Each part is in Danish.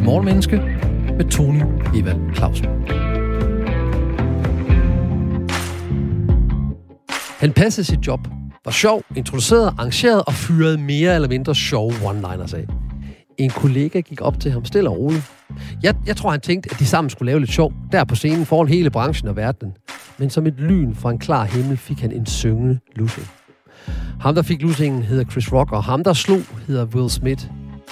til Morgenmenneske med Tony Evald Clausen. Han passede sit job, var sjov, introduceret, arrangeret og fyrede mere eller mindre sjove one-liners af. En kollega gik op til ham stille og roligt. Jeg, jeg tror, han tænkte, at de sammen skulle lave lidt sjov, der på scenen foran hele branchen og verden. Men som et lyn fra en klar himmel fik han en syngende lussing. Ham, der fik lussingen, hedder Chris Rock, og ham, der slog, hedder Will Smith.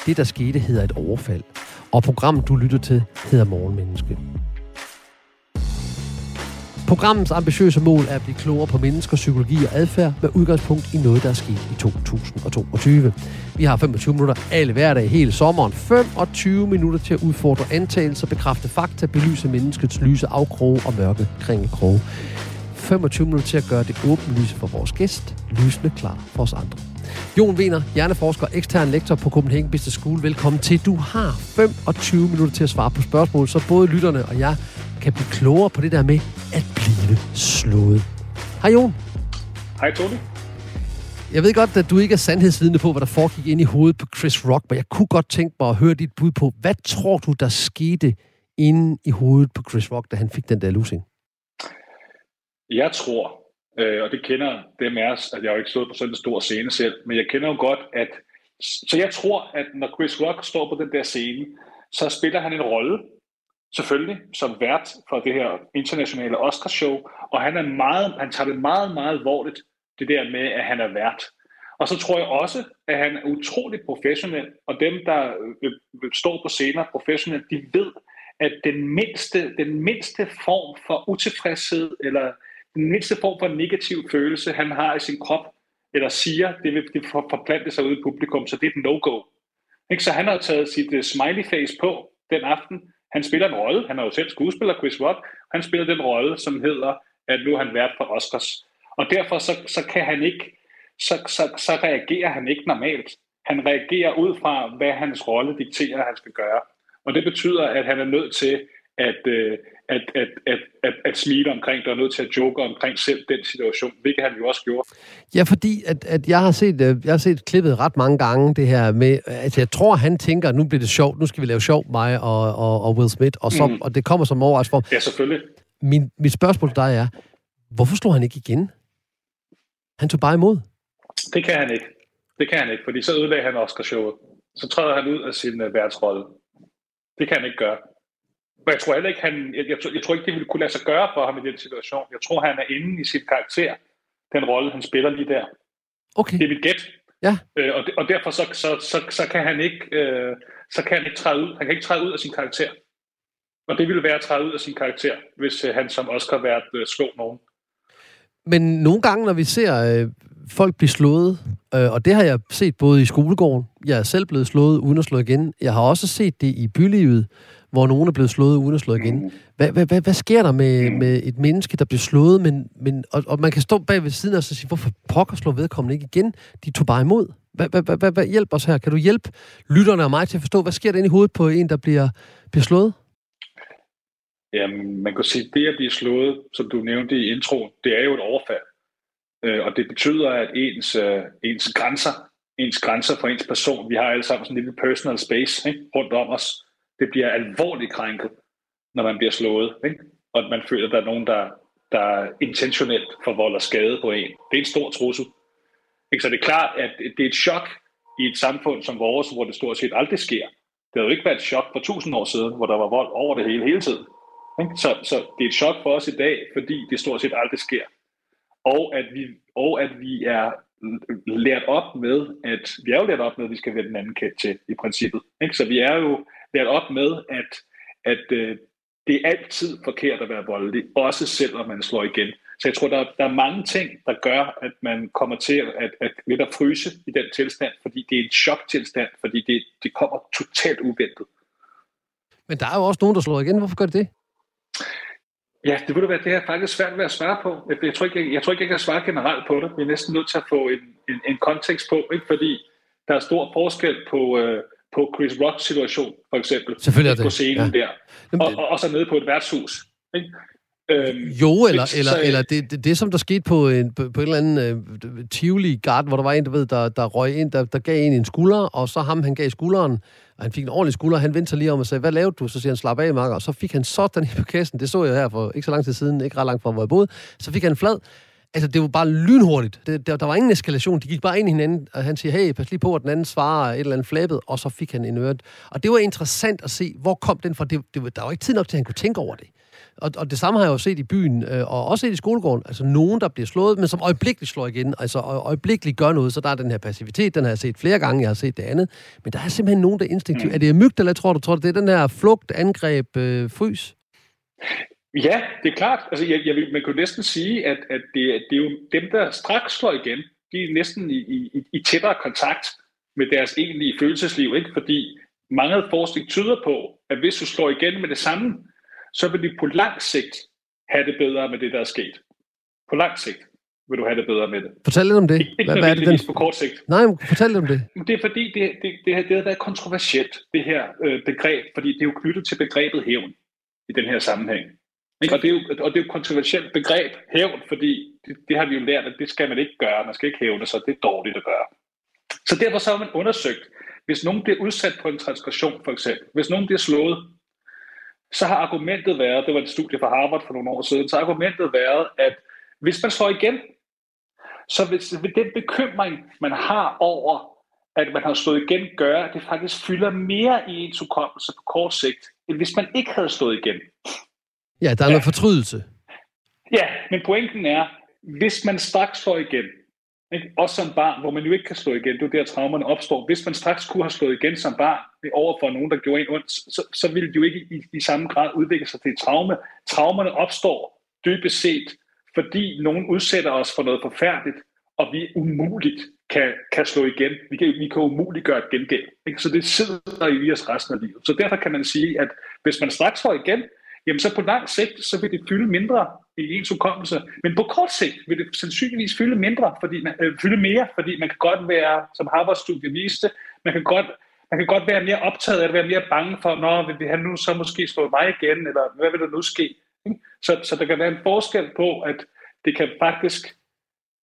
Det, der skete, hedder et overfald. Og programmet, du lytter til, hedder Morgenmenneske. Programmets ambitiøse mål er at blive klogere på menneskers psykologi og adfærd med udgangspunkt i noget, der er sket i 2022. Vi har 25 minutter alle hverdag hele sommeren. 25 minutter til at udfordre antagelser, bekræfte fakta, belyse menneskets lyse afkroge og mørke kringekroge. 25 minutter til at gøre det åbenlyse for vores gæst, lysende klar for os andre. Jon Wiener, hjerneforsker, ekstern lektor på Copenhagen Business School. Velkommen til. Du har 25 minutter til at svare på spørgsmål, så både lytterne og jeg kan blive klogere på det der med at blive slået. Hej Jon. Hej Tony. Jeg ved godt, at du ikke er sandhedsvidende på, hvad der foregik ind i hovedet på Chris Rock, men jeg kunne godt tænke mig at høre dit bud på, hvad tror du, der skete inde i hovedet på Chris Rock, da han fik den der losing? Jeg tror, øh, og det kender dem af os, at jeg har jo ikke stået på sådan en stor scene selv, men jeg kender jo godt, at så jeg tror, at når Chris Rock står på den der scene, så spiller han en rolle, selvfølgelig, som vært for det her internationale Oscar-show, og han, er meget, han tager det meget, meget alvorligt, det der med, at han er vært. Og så tror jeg også, at han er utrolig professionel, og dem, der øh, øh står på scener professionelt, de ved, at den mindste, den mindste form for utilfredshed, eller den mindste form for negativ følelse, han har i sin krop, eller siger, det vil det forplante sig ud i publikum, så det er et no-go. Ikke? Så han har taget sit uh, smiley face på den aften. Han spiller en rolle, han er jo selv skuespiller, Chris Rock, han spiller den rolle, som hedder, at nu er han vært for Oscars. Og derfor så, så kan han ikke, så, så, så reagerer han ikke normalt. Han reagerer ud fra, hvad hans rolle dikterer, at han skal gøre. Og det betyder, at han er nødt til at, øh, at, at, at, at, at smile omkring det, og nødt til at joke omkring selv den situation, hvilket han jo også gjorde. Ja, fordi at, at jeg, har set, øh, jeg har set klippet ret mange gange, det her med, at jeg tror, han tænker, nu bliver det sjovt, nu skal vi lave sjov, mig og, og, og Will Smith, og, så, mm. og det kommer som overraskelse for. Ja, selvfølgelig. Min, mit spørgsmål til dig er, hvorfor slår han ikke igen? Han tog bare imod. Det kan han ikke. Det kan han ikke, fordi så ødelagde han Oscar-showet. Så træder han ud af sin uh, værtsrolle. Det kan han ikke gøre. Og jeg tror heller ikke, han, jeg, jeg, jeg tror ikke, det ville kunne lade sig gøre for ham i den situation. Jeg tror, han er inde i sit karakter, den rolle, han spiller lige der. Okay. Det er mit gæt. Ja. Øh, og, og derfor så, så, så, så, kan han ikke, øh, så kan han ikke træde ud. Han kan ikke træde ud af sin karakter. Og det ville være at træde ud af sin karakter, hvis øh, han som Oscar været øh, slå nogen. Men nogle gange, når vi ser øh, folk blive slået, øh, og det har jeg set både i skolegården, jeg er selv blevet slået uden at slå igen, jeg har også set det i bylivet, hvor nogen er blevet slået uden at slå igen. Hvad, hvad, hvad, hvad sker der med, med et menneske, der bliver slået, men, men, og, og man kan stå bag ved siden og så sige, hvorfor pokker slår vedkommende ikke igen? De tog bare imod. Hvad, hvad, hvad, hvad hjælper os her? Kan du hjælpe lytterne og mig til at forstå, hvad sker der inde i hovedet på en, der bliver, bliver slået? Jamen, man kan sige, at det at blive slået, som du nævnte i intro, det er jo et overfald. Øh, og det betyder, at ens, øh, ens grænser, ens grænser for ens person, vi har alle sammen sådan en lille personal space ikke, rundt om os, det bliver alvorligt krænket, når man bliver slået. Ikke? Og at man føler, at der er nogen, der, der intentionelt forvolder skade på en. Det er en stor trussel. Ikke? Så det er klart, at det er et chok i et samfund som vores, hvor det stort set aldrig sker. Det havde jo ikke været et chok for tusind år siden, hvor der var vold over det hele hele tiden. Ikke? Så, så det er et chok for os i dag, fordi det stort set aldrig sker. Og at vi, og at vi er lært op med, at vi er jo lært op med, at vi skal være den anden kendt til i princippet. Ikke? Så vi er jo lært op med, at, at øh, det er altid forkert at være voldelig, også selvom man slår igen. Så jeg tror, der, der er mange ting, der gør, at man kommer til at, at lidt at fryse i den tilstand, fordi det er en choktilstand, fordi det, det kommer totalt uventet. Men der er jo også nogen, der slår igen. Hvorfor gør det det? Ja, det ville være det her faktisk svært ved at svare på. Jeg, jeg, tror ikke, jeg, jeg tror ikke, jeg kan svare generelt på det. Vi er næsten nødt til at få en, en, en kontekst på, ikke? fordi der er stor forskel på, øh, på Chris Rocks situation, for eksempel. Selvfølgelig er det. På scenen ja. der. Og, og, og så nede på et værtshus. Ikke? Øhm, jo, eller, så, eller, eller det, det, det, som der skete på en, på, på en eller anden uh, Tivoli Garden, hvor der var en, der, ved, der, der røg ind, der, der gav en en skulder, og så ham, han gav skulderen, og han fik en ordentlig skulder, han vendte sig lige om og sagde, hvad lavede du? Så siger han, slap af, Marker. Og så fik han sådan i på kassen, det så jeg her for ikke så lang tid siden, ikke ret langt fra, hvor jeg boede, så fik han flad, Altså, det var bare lynhurtigt. Det, der, der var ingen eskalation. De gik bare ind i hinanden, og han siger, hey, pas lige på, at den anden svarer et eller andet flabet, og så fik han en øret. Og det var interessant at se, hvor kom den fra. Det, det, der var ikke tid nok til, at han kunne tænke over det. Og, og det samme har jeg jo set i byen, øh, og også set i skolegården. Altså nogen, der bliver slået, men som øjeblikkeligt slår igen. Altså øjeblikkeligt gør noget, så der er den her passivitet, den har jeg set flere gange, jeg har set det andet. Men der er simpelthen nogen, der er instinktivt. Mm. Er det eller tror du, tror du, det er den her flugt, angreb, øh, frys? Ja, det er klart. Altså, jeg, jeg man kunne næsten sige, at, at det, det er jo dem, der straks slår igen, de er næsten i, i, i tættere kontakt med deres egentlige følelsesliv, ikke? fordi mange forskning tyder på, at hvis du slår igen med det samme, så vil de på lang sigt have det bedre med det, der er sket. På lang sigt vil du have det bedre med det. Fortæl lidt om det. Ikke, ikke hvad, er det den... på kort sigt. Nej, fortæl lidt om det. Det er fordi, det, det, det, det har været kontroversielt, det her øh, begreb, fordi det er jo knyttet til begrebet hævn i den her sammenhæng. Ikke? Og, det er jo, og det er jo et kontroversielt begreb, hævn, fordi det, det har vi jo lært, at det skal man ikke gøre. Man skal ikke hævne sig, det er dårligt at gøre. Så derfor så har man undersøgt, hvis nogen bliver udsat på en transgression for eksempel, hvis nogen bliver slået, så har argumentet været, det var et studie fra Harvard for nogle år siden, så har argumentet været, at hvis man slår igen, så vil, vil den bekymring, man har over, at man har slået igen, gøre, at det faktisk fylder mere i ens hukommelse på kort sigt, end hvis man ikke havde slået igen. Ja, der er ja. noget fortrydelse. Ja, men pointen er, hvis man straks slår igen, ikke? også som barn, hvor man jo ikke kan slå igen, det er der traumerne opstår. Hvis man straks kunne have slået igen som barn over for nogen, der gjorde en ondt, så, så ville det jo ikke i, i samme grad udvikle sig til et traume. Traumerne opstår dybest set, fordi nogen udsætter os for noget forfærdeligt, og vi umuligt kan, kan slå igen. Vi kan, vi kan umuligt gøre et gengæld. Ikke? Så det sidder i os resten af livet. Så derfor kan man sige, at hvis man straks får igen, jamen så på lang sigt, så vil det fylde mindre i ens hukommelse. Men på kort sigt vil det sandsynligvis fylde mindre, fordi man, øh, fylde mere, fordi man kan godt være, som Harvard-studiet viste, man kan godt man kan godt være mere optaget af at være mere bange for, når vil han nu så måske slå mig igen, eller hvad vil der nu ske? Så, så der kan være en forskel på, at det kan faktisk,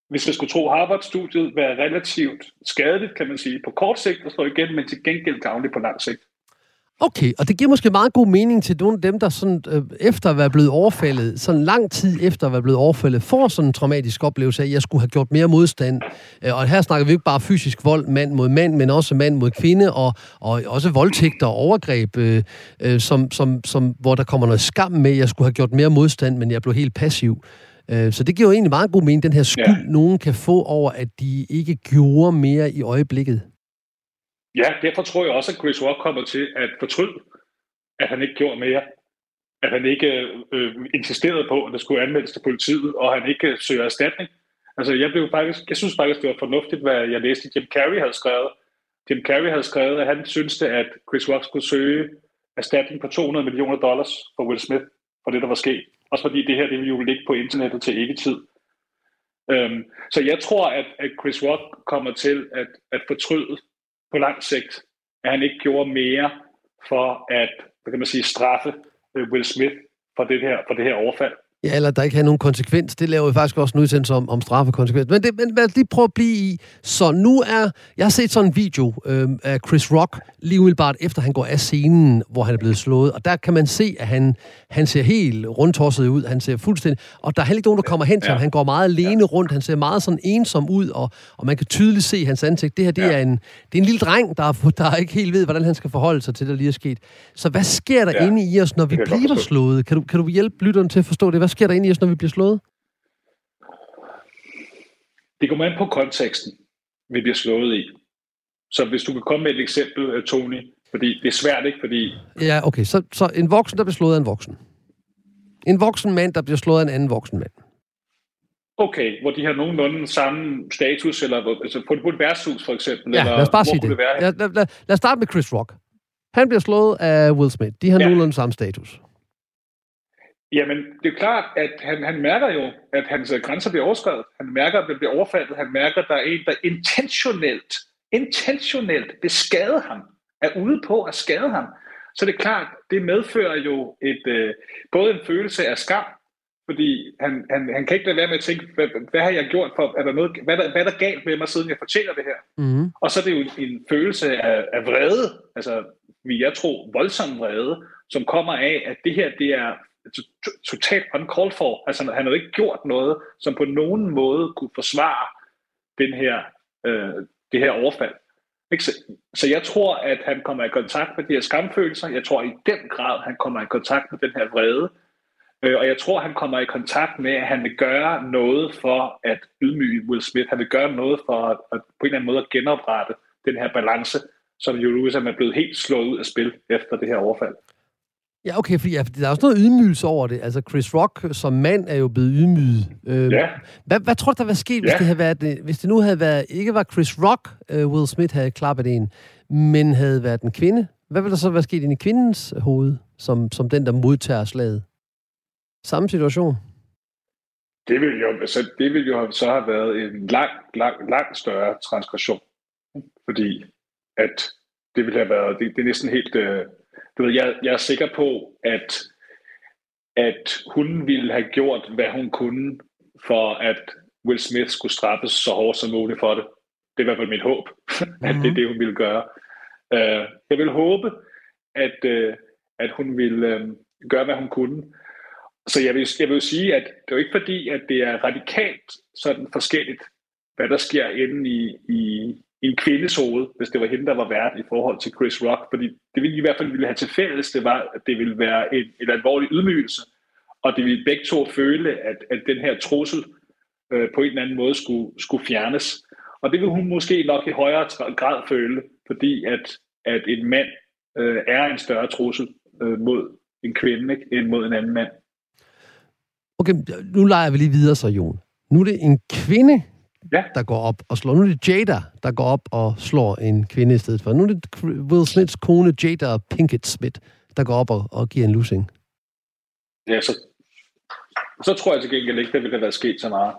hvis man skulle tro Harvard-studiet, være relativt skadeligt, kan man sige, på kort sigt at slå igen, men til gengæld gavnligt på lang sigt. Okay, og det giver måske meget god mening til nogle af dem, der sådan, øh, efter at være blevet overfaldet, sådan lang tid efter at være blevet overfaldet, får sådan en traumatisk oplevelse af, at jeg skulle have gjort mere modstand. Øh, og her snakker vi ikke bare fysisk vold mand mod mand, men også mand mod kvinde, og, og også voldtægter og overgreb, øh, øh, som, som, som, hvor der kommer noget skam med, at jeg skulle have gjort mere modstand, men jeg blev helt passiv. Øh, så det giver jo egentlig meget god mening, den her skyld, ja. nogen kan få over, at de ikke gjorde mere i øjeblikket. Ja, derfor tror jeg også, at Chris Rock kommer til at fortryde, at han ikke gjorde mere. At han ikke øh, insisterede på, at der skulle anmeldes til politiet, og han ikke øh, søger erstatning. Altså, jeg, blev faktisk, jeg synes faktisk, det var fornuftigt, hvad jeg læste, Jim Carrey havde skrevet. Jim Carrey havde skrevet, at han syntes, at Chris Rock skulle søge erstatning på 200 millioner dollars for Will Smith, for det, der var sket. Også fordi det her, det ville jo ligge på internettet til evig tid. Øhm, så jeg tror, at, at Chris Rock kommer til at, at fortryde på lang sigt, at han ikke gjorde mere for at, hvad kan man sige, straffe øh, Will Smith for det her, for det her overfald. Ja, eller der ikke har nogen konsekvens. Det laver vi faktisk også en udsendelse om, om straffekonsekvens. Men, det, men lad os lige prøve at blive i. Så nu er... Jeg har set sådan en video øh, af Chris Rock, lige umiddelbart efter han går af scenen, hvor han er blevet slået. Og der kan man se, at han, han ser helt rundtosset ud. Han ser fuldstændig... Og der er heller ikke nogen, der kommer hen til ja. ham. Han går meget alene ja. rundt. Han ser meget sådan ensom ud, og, og man kan tydeligt se hans ansigt. Det her, det, ja. er, en, det er en lille dreng, der, der ikke helt ved, hvordan han skal forholde sig til det, der lige er sket. Så hvad sker der ja. inde i os, når vi bliver slået? Kan du, kan du hjælpe lytteren til at forstå det? Hvad sker der inde i os, når vi bliver slået? Det kommer an på konteksten, vi bliver slået i. Så hvis du kan komme med et eksempel, øh, Tony, fordi det er svært, ikke? Fordi... Ja, okay. Så, så en voksen, der bliver slået af en voksen. En voksen mand, der bliver slået af en anden voksen mand. Okay, hvor de har nogenlunde samme status, eller altså på, på et værtshus for eksempel. Ja, eller, lad os bare sige det. det være? Lad, lad, lad, lad os starte med Chris Rock. Han bliver slået af Will Smith. De har ja. nogenlunde samme status. Jamen, det er klart, at han, han mærker jo, at hans grænser bliver overskrevet. Han mærker, at det bliver overfaldet. Han mærker, at der er en, der intentionelt, intentionelt vil skade ham, er ude på at skade ham. Så det er klart, det medfører jo et, øh, både en følelse af skam, fordi han, han, han kan ikke lade være med at tænke, hvad, hvad har jeg gjort for, er der noget, hvad, der, hvad er der galt med mig, siden jeg fortjener det her? Mm. Og så er det jo en følelse af, af vrede, altså vi jeg tror voldsom vrede, som kommer af, at det her, det er totalt uncalled for. Altså han har ikke gjort noget, som på nogen måde kunne forsvare den her, øh, det her overfald. Ikke? Så, så jeg tror, at han kommer i kontakt med de her skamfølelser. Jeg tror i den grad, han kommer i kontakt med den her vrede. Øh, og jeg tror, han kommer i kontakt med, at han vil gøre noget for at ydmyge Will Smith. Han vil gøre noget for at, at på en eller anden måde at genoprette den her balance, som jo Lewis er blevet helt slået ud af spil efter det her overfald. Ja, okay, for ja, der er også noget ydmygelse over det. Altså, Chris Rock som mand er jo blevet ydmyget. Øh, ja. hvad, hvad tror du, der var sket, hvis, ja. det havde været, hvis det nu havde været, ikke var Chris Rock, uh, Will Smith havde klappet en, men havde været en kvinde? Hvad ville der så være sket i kvindens hoved, som, som den, der modtager slaget? Samme situation? Det vil jo, altså, det vil jo så have været en lang, lang, lang større transgression. Fordi at det ville have været, det, det er næsten helt, øh, du ved, jeg, jeg er sikker på, at, at hun ville have gjort, hvad hun kunne, for at Will Smith skulle straffes så hårdt som muligt for det. Det er i hvert fald mit håb, mm-hmm. at det er mhm. det, hun ville gøre. Uh, jeg vil håbe, at, uh, at hun ville uh, gøre, hvad hun kunne. Så jeg vil, jeg vil sige, at det er jo ikke fordi, at det er radikalt sådan forskelligt, hvad der sker inde i, i, en kvindes hoved, hvis det var hende, der var vært i forhold til Chris Rock. Fordi det ville i hvert fald ville have til fælles, det var, at det ville være en, en alvorlig ydmygelse, og det ville begge to føle, at, at den her trussel øh, på en eller anden måde skulle, skulle fjernes. Og det vil hun måske nok i højere grad føle, fordi at, at en mand øh, er en større trussel øh, mod en kvinde, ikke, end mod en anden mand. Okay, nu leger vi lige videre så, Jon. Nu er det en kvinde, ja. der går op og slår. Nu er det Jada, der går op og slår en kvinde i stedet for. Nu er det Will Smiths kone, Jada Pinkett Smith, der går op og, og giver en losing. Ja, så, så tror jeg til gengæld ikke, det ville været sket så meget.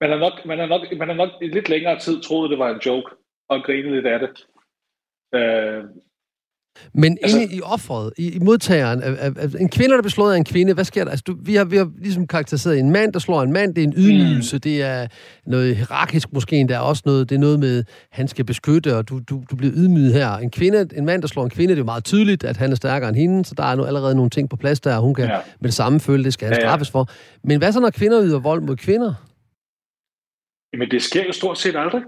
Man har nok, man har nok, man har nok i lidt længere tid troet, det var en joke, og grinet lidt af det. Øh, men altså, inde i offeret, i, i modtageren, af, af, af, en kvinde, der bliver slået af en kvinde, hvad sker der? Altså, du, vi, har, vi har ligesom karakteriseret en mand, der slår en mand, det er en ydmygelse, mm. det er noget hierarkisk måske, der er også noget, det er noget med, han skal beskytte, og du, du, du bliver ydmyget her. En kvinde, en mand, der slår en kvinde, det er jo meget tydeligt, at han er stærkere end hende, så der er nu allerede nogle ting på plads der, og hun kan ja. med det samme føle, det skal han straffes ja, ja. for. Men hvad så, når kvinder yder vold mod kvinder? Jamen, det sker jo stort set aldrig.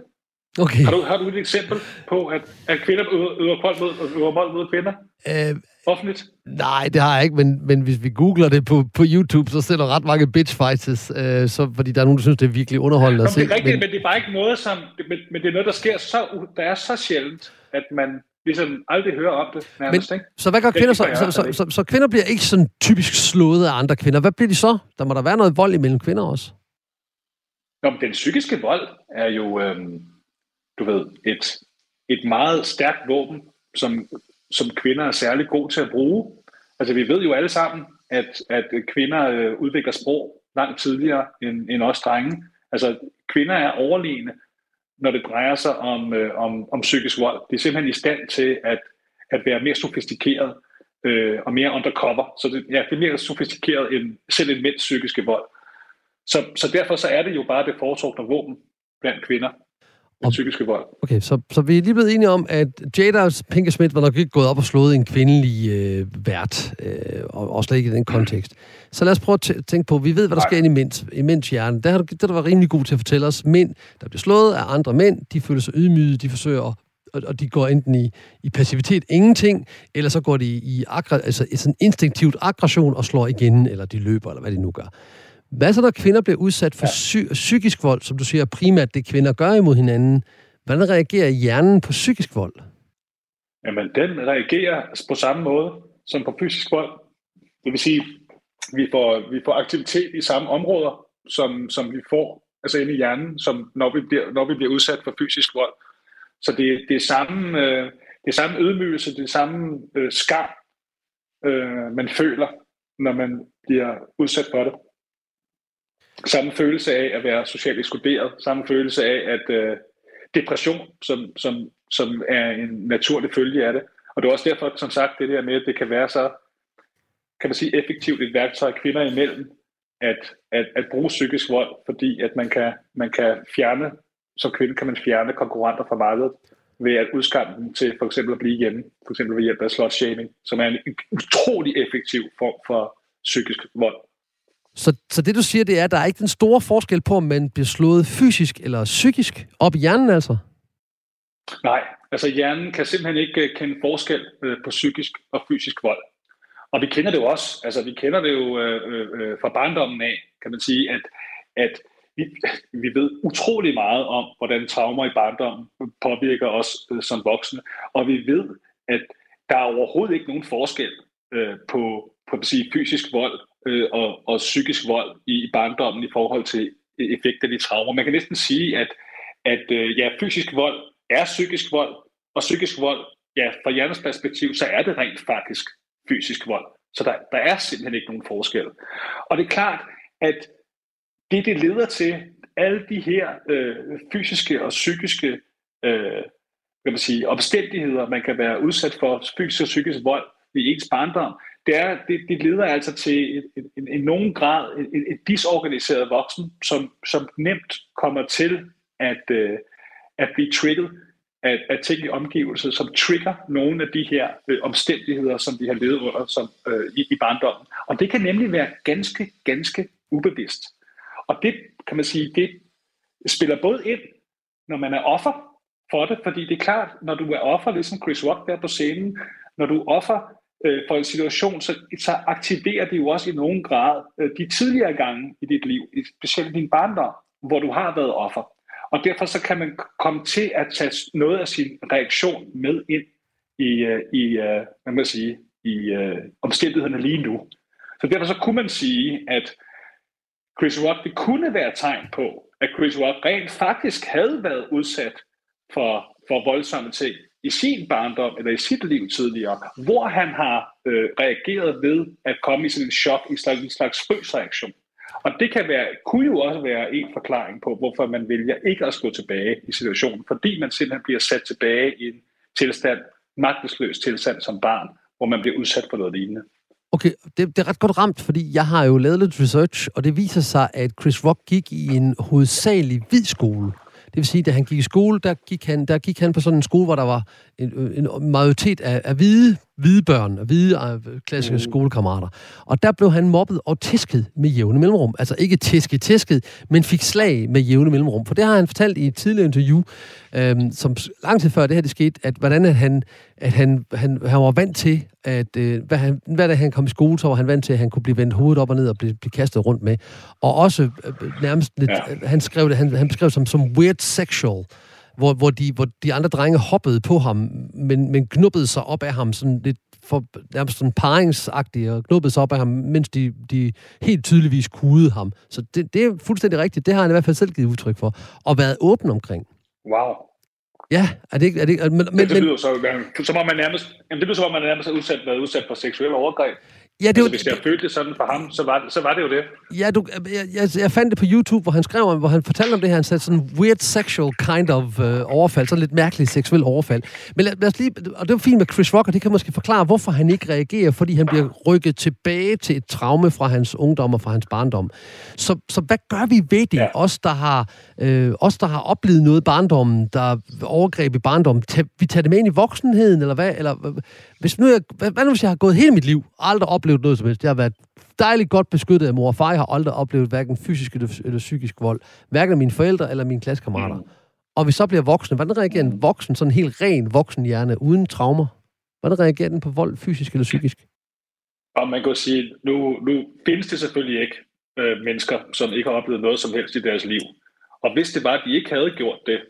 Okay. Har, du, har du et eksempel på, at, at kvinder øver vold mod, øver vold mod kvinder? Øh, Offentligt? Nej, det har jeg ikke, men, men hvis vi googler det på, på YouTube, så ser der ret mange bitch fights, øh, så, fordi der er nogen, der synes, det er virkelig underholdende at se. Det er rigtigt, men, men det er bare ikke noget, som, men, men det er noget, der sker så, der er så sjældent, at man ligesom aldrig hører om det nærmest, men, ikke? Så hvad gør kvinder så? Så, så, så, så kvinder bliver ikke sådan typisk slået af andre kvinder. Hvad bliver de så? Der må der være noget vold imellem kvinder også. Nå, men den psykiske vold er jo, øhm, du ved, et, et meget stærkt våben, som, som kvinder er særlig gode til at bruge. Altså vi ved jo alle sammen, at, at kvinder øh, udvikler sprog langt tidligere end, end os drenge. Altså kvinder er overlegne, når det drejer sig om, øh, om, om psykisk vold. De er simpelthen i stand til at, at være mere sofistikeret øh, og mere undercover. Så det, ja, det er mere sofistikeret end selv en mænds psykiske vold. Så, så derfor så er det jo bare det foretrukne våben blandt kvinder den psykiske vold. Okay, så, så vi er lige blevet enige om, at Jada Pinkett Smith var nok ikke gået op og slået en kvindelig øh, vært, øh, og, og slet ikke i den kontekst. Så lad os prøve at tænke på, vi ved, hvad der Nej. sker i mænds, i mænds hjerne. Der har du, der, der var rimelig god til at fortælle os. Mænd, der bliver slået af andre mænd, de føler sig ydmyget, de forsøger og, og de går enten i, i passivitet, ingenting, eller så går de i aggre, altså, sådan instinktivt aggression og slår igen, eller de løber, eller hvad de nu gør. Hvad så, når kvinder bliver udsat for psy- psykisk vold, som du siger primært det kvinder gør imod hinanden? Hvordan reagerer hjernen på psykisk vold? Jamen, den reagerer på samme måde som på fysisk vold. Det vil sige, vi får, vi får aktivitet i samme områder, som, som vi får altså inde i hjernen, som når vi bliver, når vi bliver udsat for fysisk vold. Så det, det er samme, øh, det er samme ydmygelse, det er samme øh, skam, øh, man føler, når man bliver udsat for det samme følelse af at være socialt ekskluderet, samme følelse af at øh, depression, som, som, som er en naturlig følge af det. Og det er også derfor, som sagt, det der med, at det kan være så, kan man sige, effektivt et værktøj kvinder imellem, at, at, at bruge psykisk vold, fordi at man kan, man kan fjerne, som kvinde kan man fjerne konkurrenter fra markedet ved at udskamme dem til for eksempel at blive hjemme, for eksempel ved hjælp af slot shaming, som er en utrolig effektiv form for psykisk vold. Så, så det du siger, det er, at der er ikke den store forskel på, om man bliver slået fysisk eller psykisk op i hjernen altså? Nej, altså hjernen kan simpelthen ikke øh, kende forskel øh, på psykisk og fysisk vold. Og vi kender det jo også, altså vi kender det jo øh, øh, øh, fra barndommen af, kan man sige, at, at vi, vi ved utrolig meget om, hvordan traumer i barndommen påvirker os øh, som voksne, og vi ved, at der er overhovedet ikke nogen forskel øh, på, på at sige, fysisk vold øh, og, og psykisk vold i, barndommen i forhold til e- effekten i traumer. Man kan næsten sige, at, at øh, ja, fysisk vold er psykisk vold, og psykisk vold, ja, fra hjernens perspektiv, så er det rent faktisk fysisk vold. Så der, der er simpelthen ikke nogen forskel. Og det er klart, at det, det leder til, alle de her øh, fysiske og psykiske øh, kan man sige, omstændigheder, man kan være udsat for fysisk og psykisk vold i ens barndom, det, er, det, det leder altså til en, en, en nogen grad en, en disorganiseret voksen, som, som nemt kommer til at, øh, at blive trigget af, af ting i omgivelser, som trigger nogle af de her øh, omstændigheder, som vi har levet under som, øh, i, i barndommen. Og det kan nemlig være ganske, ganske ubevidst. Og det kan man sige, det spiller både ind, når man er offer for det, fordi det er klart, når du er offer, ligesom Chris Rock der på scenen, når du er offer øh, for en situation, så, så aktiverer det jo også i nogen grad øh, de tidligere gange i dit liv, specielt din barndom, hvor du har været offer. Og derfor så kan man komme til at tage noget af sin reaktion med ind i, øh, i øh, hvad man sige, i øh, omstændighederne lige nu. Så derfor så kunne man sige, at Chris Rock, det kunne være tegn på, at Chris Rock rent faktisk havde været udsat for, for voldsomme ting i sin barndom eller i sit liv tidligere, hvor han har øh, reageret ved at komme i sådan en chok, i slags, en slags frysreaktion. Og det kan være, kunne jo også være en forklaring på, hvorfor man vælger ikke at gå tilbage i situationen, fordi man simpelthen bliver sat tilbage i en tilstand, magtesløs tilstand som barn, hvor man bliver udsat for noget lignende. Okay, det, det er ret godt ramt, fordi jeg har jo lavet lidt research, og det viser sig, at Chris Rock gik i en hovedsagelig hvid skole. Det vil sige, da han gik i skole, der gik han, der gik han på sådan en skole, hvor der var en, en majoritet af, af hvide, hvide børn, hvide øh, klassiske mm. skolekammerater. Og der blev han mobbet og tæsket med jævne mellemrum. Altså ikke tæsket, tæsket, men fik slag med jævne mellemrum. For det har han fortalt i et tidligere interview, øhm, som lang tid før det her det skete, at hvordan at han, at han, han, han var vant til, at øh, hvad, han, hvad da han kom i skole, så var han vant til, at han kunne blive vendt hovedet op og ned og blive, blive kastet rundt med. Og også øh, nærmest lidt, ja. han, skrev det, han, han beskrev det som, som weird sexual hvor, hvor, de, hvor de andre drenge hoppede på ham, men, men knuppede sig op af ham sådan lidt for, nærmest sådan paringsagtigt, og knuppede sig op af ham, mens de, de helt tydeligvis kudede ham. Så det, det er fuldstændig rigtigt. Det har han i hvert fald selv givet udtryk for. Og været åben omkring. Wow. Ja, er det ikke... Er det, men, men, det, det lyder så, så må man nærmest, jamen det lyder så, at man nærmest er udsat, været udsat for seksuelle overgreb. Ja, det altså, hvis jeg følte det sådan for ham, så var, så var det jo det. Ja, du, jeg, jeg, jeg fandt det på YouTube, hvor han skrev om, hvor han fortalte om det her. Han sagde sådan weird sexual kind of uh, overfald, sådan lidt mærkelig seksuel overfald. Men lad, lad os lige, og det var fint med Chris Rock, og det kan måske forklare, hvorfor han ikke reagerer, fordi han bliver rykket tilbage til et traume fra hans ungdom og fra hans barndom. Så, så hvad gør vi ved det? Ja. Os, der har, øh, os, der har oplevet noget i barndommen, der overgreb i barndommen, vi tager det med ind i voksenheden, eller hvad? Eller, hvis nu jeg, hvad, hvad nu, hvis jeg har gået hele mit liv, aldrig oplevet noget som helst. Jeg har været dejligt godt beskyttet af mor og far. Jeg har aldrig oplevet hverken fysisk eller, eller psykisk vold. Hverken af mine forældre eller mine klassekammerater. Mm. Og vi så bliver voksne. Hvordan reagerer en voksen, sådan en helt ren voksen hjerne, uden traumer? Hvordan reagerer den på vold, fysisk eller psykisk? Og man kan sige, nu, nu findes det selvfølgelig ikke øh, mennesker, som ikke har oplevet noget som helst i deres liv. Og hvis det var, at de ikke havde gjort det,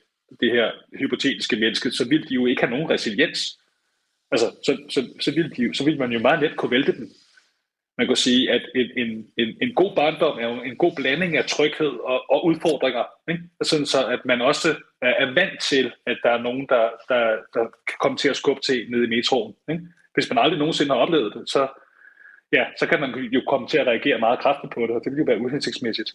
det her hypotetiske menneske, så ville de jo ikke have nogen resiliens. Altså, så, så, så, ville de, så ville man jo meget let kunne vælte dem. Man kan sige, at en, en, en, en god barndom er jo en god blanding af tryghed og, og udfordringer. Ikke? Sådan så, at man også er, er vant til, at der er nogen, der, der, der kan komme til at skubbe til nede i metroen. Ikke? Hvis man aldrig nogensinde har oplevet det, så, ja, så kan man jo komme til at reagere meget kraftigt på det, og det vil jo være uhensigtsmæssigt.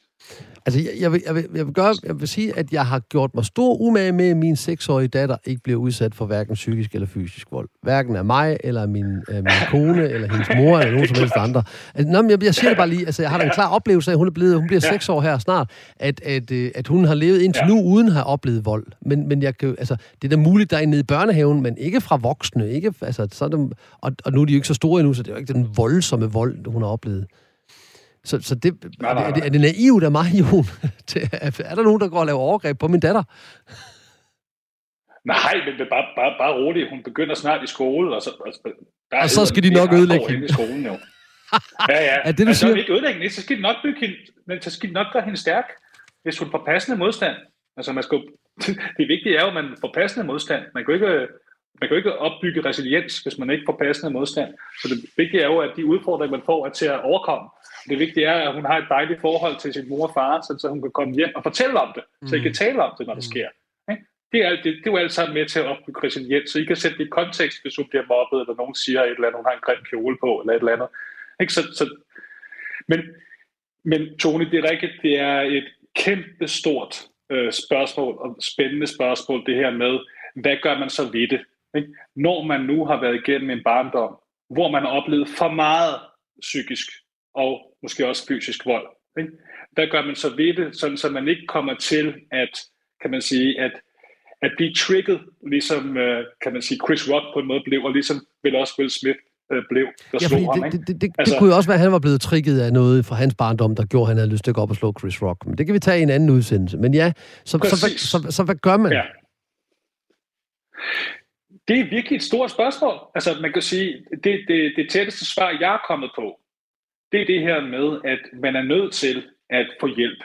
Altså, jeg, jeg, vil, jeg, vil, jeg, vil gøre, jeg vil sige, at jeg har gjort mig stor umage med, at min seksårige datter ikke bliver udsat for hverken psykisk eller fysisk vold. Hverken af mig, eller min, af min kone, eller hendes mor, eller nogen som helst andre. Altså, nå, jeg, jeg siger det bare lige, altså, jeg har da en klar oplevelse af, at hun, er blevet, hun bliver seks år her snart, at, at, øh, at hun har levet indtil ja. nu, uden at have oplevet vold. Men, men jeg kan, altså, det er da muligt, der er nede i børnehaven, men ikke fra voksne. Ikke, altså, så det, og, og nu er de jo ikke så store endnu, så det er jo ikke den voldsomme vold, hun har oplevet. Så, så det, nej, nej, nej. Er, det, er det naivt af mig, Jon? er der nogen, der går og laver overgreb på min datter? Nej, men bare, bare, bare roligt. Hun begynder snart i skole, og så, altså, der og så skal de nok ødelægge hende. i skolen, jo. Ja, ja. er det, du altså, siger? ikke ødelægge hende, så skal de nok bygge hende, men så skal de nok gøre hende stærk, hvis hun får passende modstand. Altså, man skal, det vigtige er jo, at man får passende modstand. Man kan ikke man kan jo ikke opbygge resiliens, hvis man ikke får passende modstand. Så det vigtige er jo, at de udfordringer, man får, er til at overkomme. Det vigtige er, at hun har et dejligt forhold til sin mor og far, så hun kan komme hjem og fortælle om det, så I kan mm. tale om det, når det mm. sker. Det er, det, det er jo alt sammen med til at opbygge resiliens, så I kan sætte det i kontekst, hvis hun bliver mobbet, eller nogen siger et eller andet, hun har en grim kjole på, eller et eller andet. Ikke? Så, så, men, men Tony, det er rigtigt, det er et kæmpe stort øh, spørgsmål, og spændende spørgsmål, det her med, hvad gør man så ved det? Ikke? Når man nu har været igennem en barndom, hvor man har oplevet for meget psykisk og måske også fysisk vold, ikke? hvad gør man så ved det, sådan så man ikke kommer til at, kan man sige, at, at blive trigget, ligesom øh, kan man sige, Chris Rock på en måde blev, og ligesom vel også Will Smith øh, blev, der ja, slog ham. Det, det, det, det, altså, det kunne jo også være, at han var blevet trigget af noget fra hans barndom, der gjorde, at han havde lyst til at gå op og slå Chris Rock. Men det kan vi tage i en anden udsendelse. Men ja, så, så, så, så, så, så hvad gør man? Ja. Det er virkelig et stort spørgsmål. Altså, man kan sige, det, det, det tætteste svar, jeg er kommet på, det er det her med, at man er nødt til at få hjælp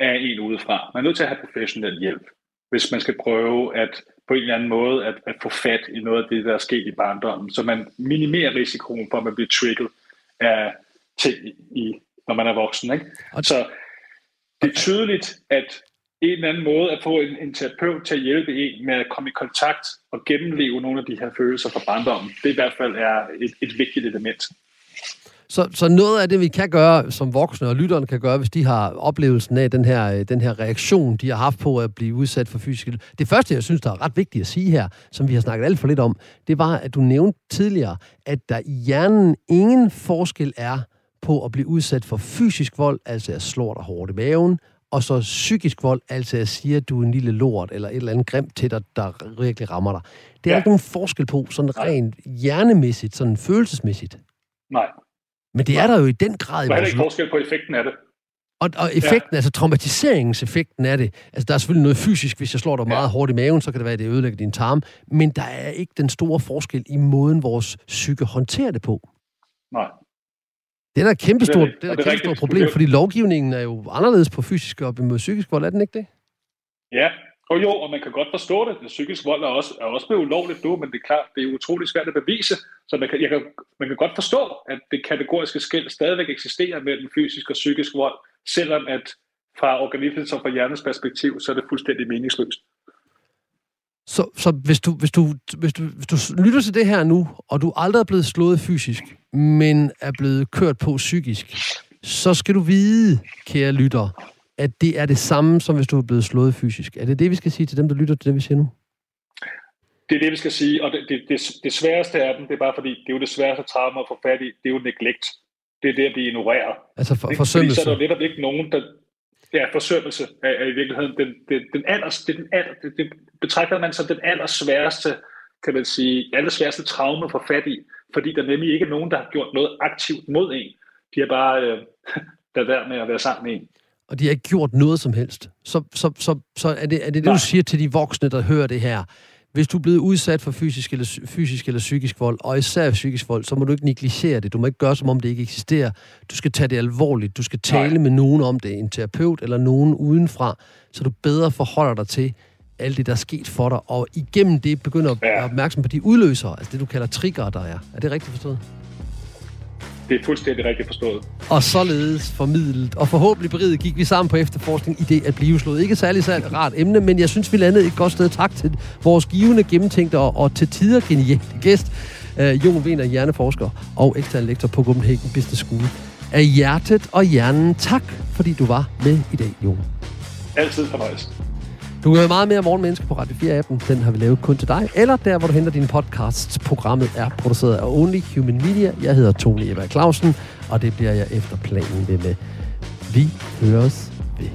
af en udefra. Man er nødt til at have professionel hjælp, hvis man skal prøve at på en eller anden måde at, at få fat i noget af det, der er sket i barndommen, så man minimerer risikoen for, at man bliver trigget af ting, i, når man er voksen. Ikke? Så det er tydeligt, at en eller anden måde at få en, en terapeut til at hjælpe en med at komme i kontakt og gennemleve nogle af de her følelser fra barndommen. Det i hvert fald er et, et vigtigt element. Så, så noget af det, vi kan gøre som voksne, og lytterne kan gøre, hvis de har oplevelsen af den her, øh, den her reaktion, de har haft på at blive udsat for fysisk Det første, jeg synes, der er ret vigtigt at sige her, som vi har snakket alt for lidt om, det var, at du nævnte tidligere, at der i hjernen ingen forskel er på at blive udsat for fysisk vold, altså at slå dig hårdt i maven, og så psykisk vold, altså at sige, at du er en lille lort, eller et eller andet grimt til dig, der virkelig rammer dig. Det er ja. ikke nogen forskel på, sådan rent hjernemæssigt, sådan følelsesmæssigt. Nej. Men det er der jo i den grad. Der er ikke forskel på effekten af det. Og, og effekten, ja. altså traumatiseringseffekten af det, altså der er selvfølgelig noget fysisk, hvis jeg slår dig ja. meget hårdt i maven, så kan det være, at det ødelægger din tarm, men der er ikke den store forskel i måden, vores psyke håndterer det på. Nej. Det er da et kæmpestort, det er, det er et kæmpestort problem, fordi lovgivningen er jo anderledes på fysisk og mod psykisk vold, er den ikke det? Ja, og jo, og man kan godt forstå det. Psykisk vold er også, er også blevet ulovligt nu, men det er klart, det er utrolig svært at bevise. Så man kan, jeg kan, man kan godt forstå, at det kategoriske skæld stadigvæk eksisterer mellem fysisk og psykisk vold, selvom at fra organismens og fra hjernens perspektiv, så er det fuldstændig meningsløst. Så, så hvis, du, hvis, du, hvis, du, hvis du lytter til det her nu, og du aldrig er blevet slået fysisk, men er blevet kørt på psykisk, så skal du vide, kære lytter, at det er det samme, som hvis du er blevet slået fysisk. Er det det, vi skal sige til dem, der lytter til det, vi siger nu? Det er det, vi skal sige, og det, det, det, det sværeste af dem, det er bare fordi, det er jo det sværeste trauma at få fat i, det er jo neglect. Det er det at blive ignoreret. Altså for, forsømmelse? Fordi så er der netop ikke nogen, der... Ja, forsømmelse er, er i virkeligheden den, den, den aller, det, den aller, det, det betragter man som den allersværeste, kan man sige, allersværeste traume få fat i, fordi der nemlig ikke er nogen, der har gjort noget aktivt mod en. De har bare øh, været der med at være sammen med en og de har ikke gjort noget som helst. Så, så, så, så er det er det, det du siger til de voksne, der hører det her. Hvis du er blevet udsat for fysisk eller, fysisk eller psykisk vold, og især psykisk vold, så må du ikke negligere det. Du må ikke gøre, som om det ikke eksisterer. Du skal tage det alvorligt. Du skal tale Nej. med nogen om det, en terapeut eller nogen udenfra, så du bedre forholder dig til alt det, der er sket for dig, og igennem det begynder at være opmærksom på de udløsere, altså det, du kalder trigger, der er. Er det rigtigt forstået? Det er fuldstændig rigtigt forstået. Og således formidlet, og forhåbentlig beriget gik vi sammen på efterforskning i det at blive slået. Ikke særlig, særlig rart emne, men jeg synes, vi landede et godt sted. Tak til vores givende, gennemtænkte og, og til tider geniale gæst. Uh, Jon Wiener, hjerneforsker og ekstern lektor på Copenhagen Business School. Af hjertet og hjernen, tak fordi du var med i dag, Jon. Altid fornøjelse. Du kan meget mere Morgenmenneske på Radio 4-appen. Den har vi lavet kun til dig. Eller der, hvor du henter dine podcasts. Programmet er produceret af Only Human Media. Jeg hedder Tony Eva Clausen, og det bliver jeg efter planen ved med. Vi høres ved.